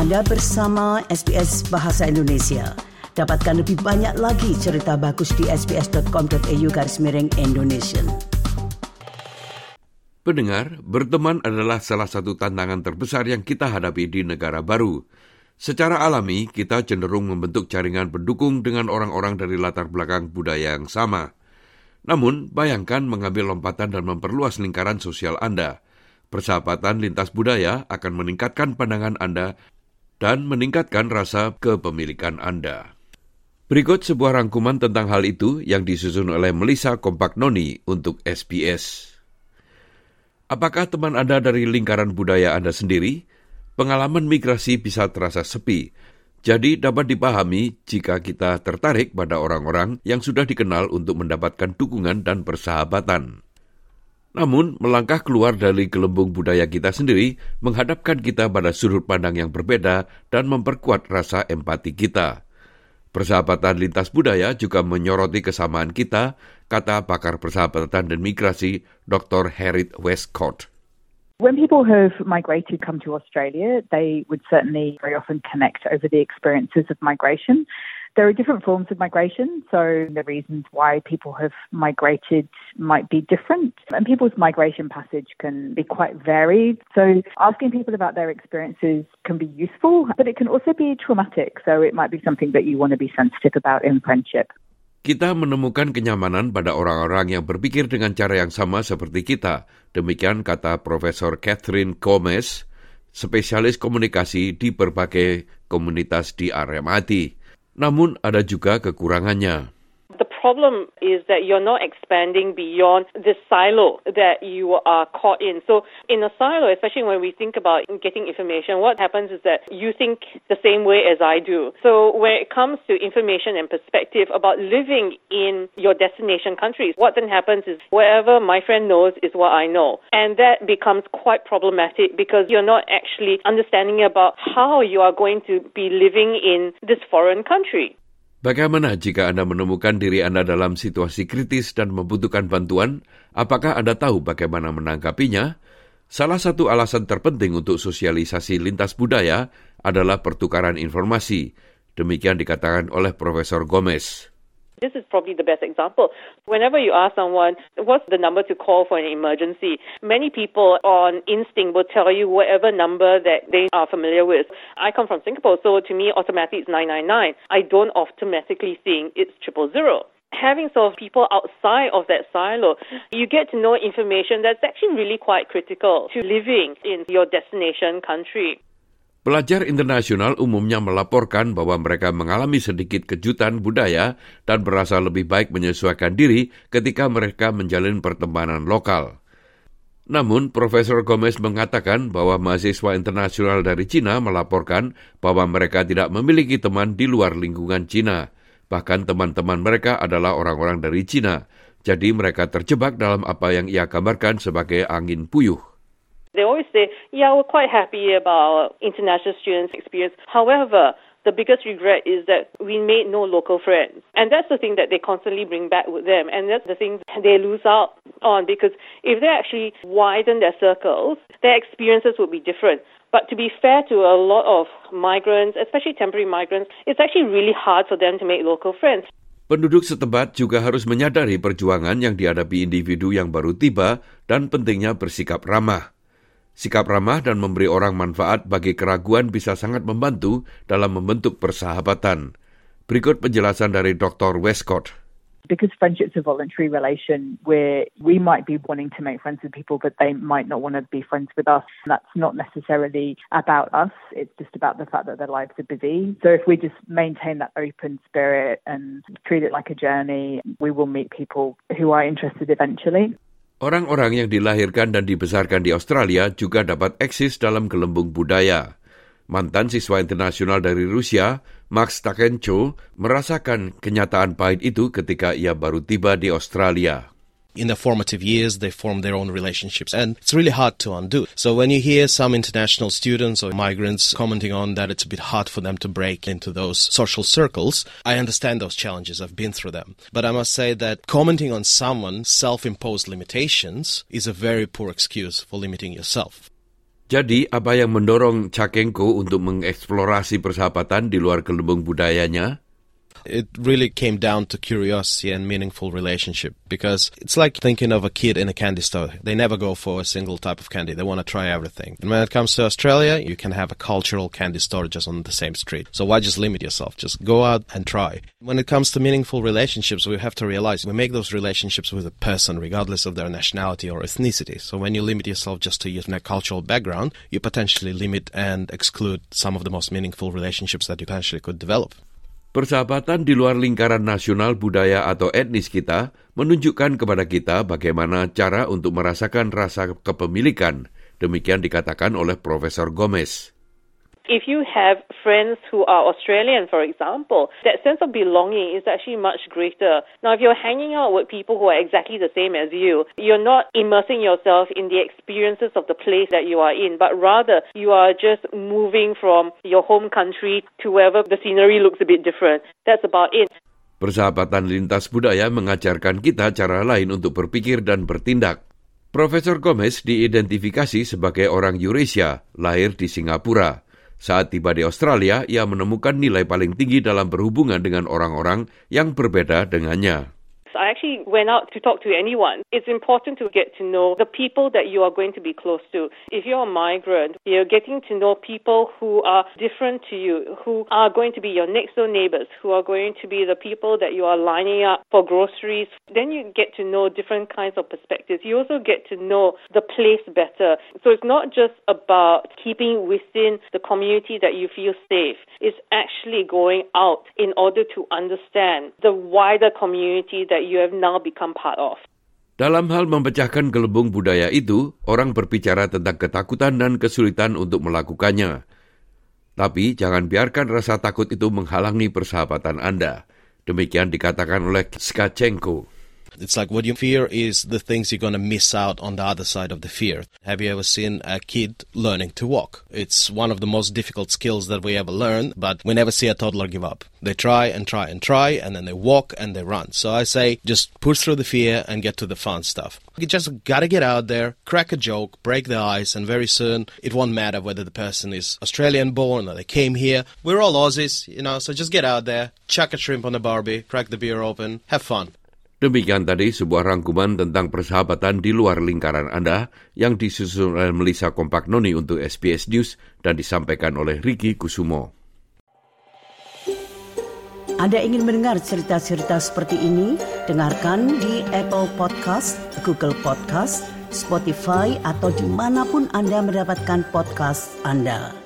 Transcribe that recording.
Anda bersama SBS Bahasa Indonesia. Dapatkan lebih banyak lagi cerita bagus di sbs.com.au garis miring Indonesia. Pendengar, berteman adalah salah satu tantangan terbesar yang kita hadapi di negara baru. Secara alami, kita cenderung membentuk jaringan pendukung dengan orang-orang dari latar belakang budaya yang sama. Namun, bayangkan mengambil lompatan dan memperluas lingkaran sosial Anda. Persahabatan lintas budaya akan meningkatkan pandangan Anda dan meningkatkan rasa kepemilikan Anda. Berikut sebuah rangkuman tentang hal itu yang disusun oleh Melissa Kompagnoni untuk SBS. Apakah teman Anda dari lingkaran budaya Anda sendiri? pengalaman migrasi bisa terasa sepi. Jadi dapat dipahami jika kita tertarik pada orang-orang yang sudah dikenal untuk mendapatkan dukungan dan persahabatan. Namun, melangkah keluar dari gelembung budaya kita sendiri menghadapkan kita pada sudut pandang yang berbeda dan memperkuat rasa empati kita. Persahabatan lintas budaya juga menyoroti kesamaan kita, kata pakar persahabatan dan migrasi Dr. Harriet Westcott. When people have migrated come to Australia, they would certainly very often connect over the experiences of migration. There are different forms of migration, so the reasons why people have migrated might be different, and people's migration passage can be quite varied. So, asking people about their experiences can be useful, but it can also be traumatic, so it might be something that you want to be sensitive about in friendship. Kita menemukan kenyamanan pada orang-orang yang berpikir dengan cara yang sama seperti kita. Demikian kata Profesor Catherine Gomez, spesialis komunikasi di berbagai komunitas di RMIT. Namun ada juga kekurangannya. Problem is that you're not expanding beyond the silo that you are caught in. So in a silo, especially when we think about getting information, what happens is that you think the same way as I do. So when it comes to information and perspective about living in your destination countries, what then happens is whatever my friend knows is what I know. And that becomes quite problematic because you're not actually understanding about how you are going to be living in this foreign country. Bagaimana jika Anda menemukan diri Anda dalam situasi kritis dan membutuhkan bantuan? Apakah Anda tahu bagaimana menanggapinya? Salah satu alasan terpenting untuk sosialisasi lintas budaya adalah pertukaran informasi. Demikian dikatakan oleh Profesor Gomez. This is probably the best example. Whenever you ask someone, what's the number to call for an emergency? Many people on instinct will tell you whatever number that they are familiar with. I come from Singapore, so to me, automatically it's 999. I don't automatically think it's triple zero having sort of people outside of that silo, you get to know information that's actually really quite critical to living in your destination country. Pelajar internasional umumnya melaporkan bahwa mereka mengalami sedikit kejutan budaya dan berasa lebih baik menyesuaikan diri ketika mereka menjalin pertemanan lokal. Namun, Profesor Gomez mengatakan bahwa mahasiswa internasional dari Cina melaporkan bahwa mereka tidak memiliki teman di luar lingkungan Cina. Bahkan teman-teman mereka adalah orang-orang dari Cina. Jadi mereka terjebak dalam apa yang ia gambarkan sebagai angin puyuh. They always say, yeah, we're quite happy about international students' experience. However, the biggest regret is that we made no local friends. And that's the thing that they constantly bring back with them. And that's the thing they lose out on because if they actually widen their circles, their experiences would be different. But to be fair to a lot of migrants, especially temporary migrants, it's actually really hard for them to make local friends. Penduduk setempat juga harus menyadari perjuangan yang dihadapi individu yang baru tiba dan pentingnya bersikap ramah. Sikap ramah dan memberi orang manfaat bagi keraguan bisa sangat membantu dalam membentuk persahabatan. Berikut penjelasan dari Dr. Westcott. Because friendship's a voluntary relation where we might be wanting to make friends with people, but they might not want to be friends with us. That's not necessarily about us. It's just about the fact that their lives are busy. So if we just maintain that open spirit and treat it like a journey, we will meet people who are interested eventually. Orang-orang yang dilahirkan dan dibesarkan di Australia juga dapat eksis dalam gelembung budaya. Mantan siswa internasional dari Rusia, Max Takencho, merasakan kenyataan pahit itu ketika ia baru tiba di Australia. In their formative years, they form their own relationships. And it's really hard to undo. So when you hear some international students or migrants commenting on that it's a bit hard for them to break into those social circles, I understand those challenges. I've been through them. But I must say that commenting on someone's self imposed limitations is a very poor excuse for limiting yourself. Jadi, apa yang mendorong Chakenko untuk mengeksplorasi persahabatan di luar gelembung budayanya? It really came down to curiosity and meaningful relationship because it's like thinking of a kid in a candy store. They never go for a single type of candy. They want to try everything. And when it comes to Australia, you can have a cultural candy store just on the same street. So why just limit yourself? Just go out and try. When it comes to meaningful relationships, we have to realize we make those relationships with a person regardless of their nationality or ethnicity. So when you limit yourself just to your cultural background, you potentially limit and exclude some of the most meaningful relationships that you potentially could develop. Persahabatan di luar lingkaran nasional budaya atau etnis kita menunjukkan kepada kita bagaimana cara untuk merasakan rasa kepemilikan. Demikian dikatakan oleh Profesor Gomez. If you have friends who are Australian, for example, that sense of belonging is actually much greater. Now, if you're hanging out with people who are exactly the same as you, you're not immersing yourself in the experiences of the place that you are in, but rather you are just moving from your home country to wherever the scenery looks a bit different. That's about it. Persahabatan lintas budaya mengajarkan kita cara lain untuk berpikir dan bertindak. Profesor Gomez diidentifikasi sebagai orang Eurasia, lahir di Singapura. Saat tiba di Australia, ia menemukan nilai paling tinggi dalam berhubungan dengan orang-orang yang berbeda dengannya. I actually went out to talk to anyone. It's important to get to know the people that you are going to be close to. If you're a migrant, you're getting to know people who are different to you, who are going to be your next door neighbors, who are going to be the people that you are lining up for groceries. Then you get to know different kinds of perspectives. You also get to know the place better. So it's not just about keeping within the community that you feel safe. It's actually going out in order to understand the wider community that you have now become part of. Dalam hal memecahkan gelembung budaya itu, orang berbicara tentang ketakutan dan kesulitan untuk melakukannya. Tapi jangan biarkan rasa takut itu menghalangi persahabatan Anda. Demikian dikatakan oleh Skachenko. It's like what you fear is the things you're going to miss out on the other side of the fear. Have you ever seen a kid learning to walk? It's one of the most difficult skills that we ever learn, but we never see a toddler give up. They try and try and try, and then they walk and they run. So I say just push through the fear and get to the fun stuff. You just gotta get out there, crack a joke, break the ice, and very soon it won't matter whether the person is Australian born or they came here. We're all Aussies, you know, so just get out there, chuck a shrimp on the barbie, crack the beer open, have fun. Demikian tadi sebuah rangkuman tentang persahabatan di luar lingkaran Anda yang disusun oleh Melissa Kompaknoni untuk SBS News dan disampaikan oleh Ricky Kusumo. Anda ingin mendengar cerita-cerita seperti ini? Dengarkan di Apple Podcast, Google Podcast, Spotify, atau di mana pun Anda mendapatkan podcast Anda.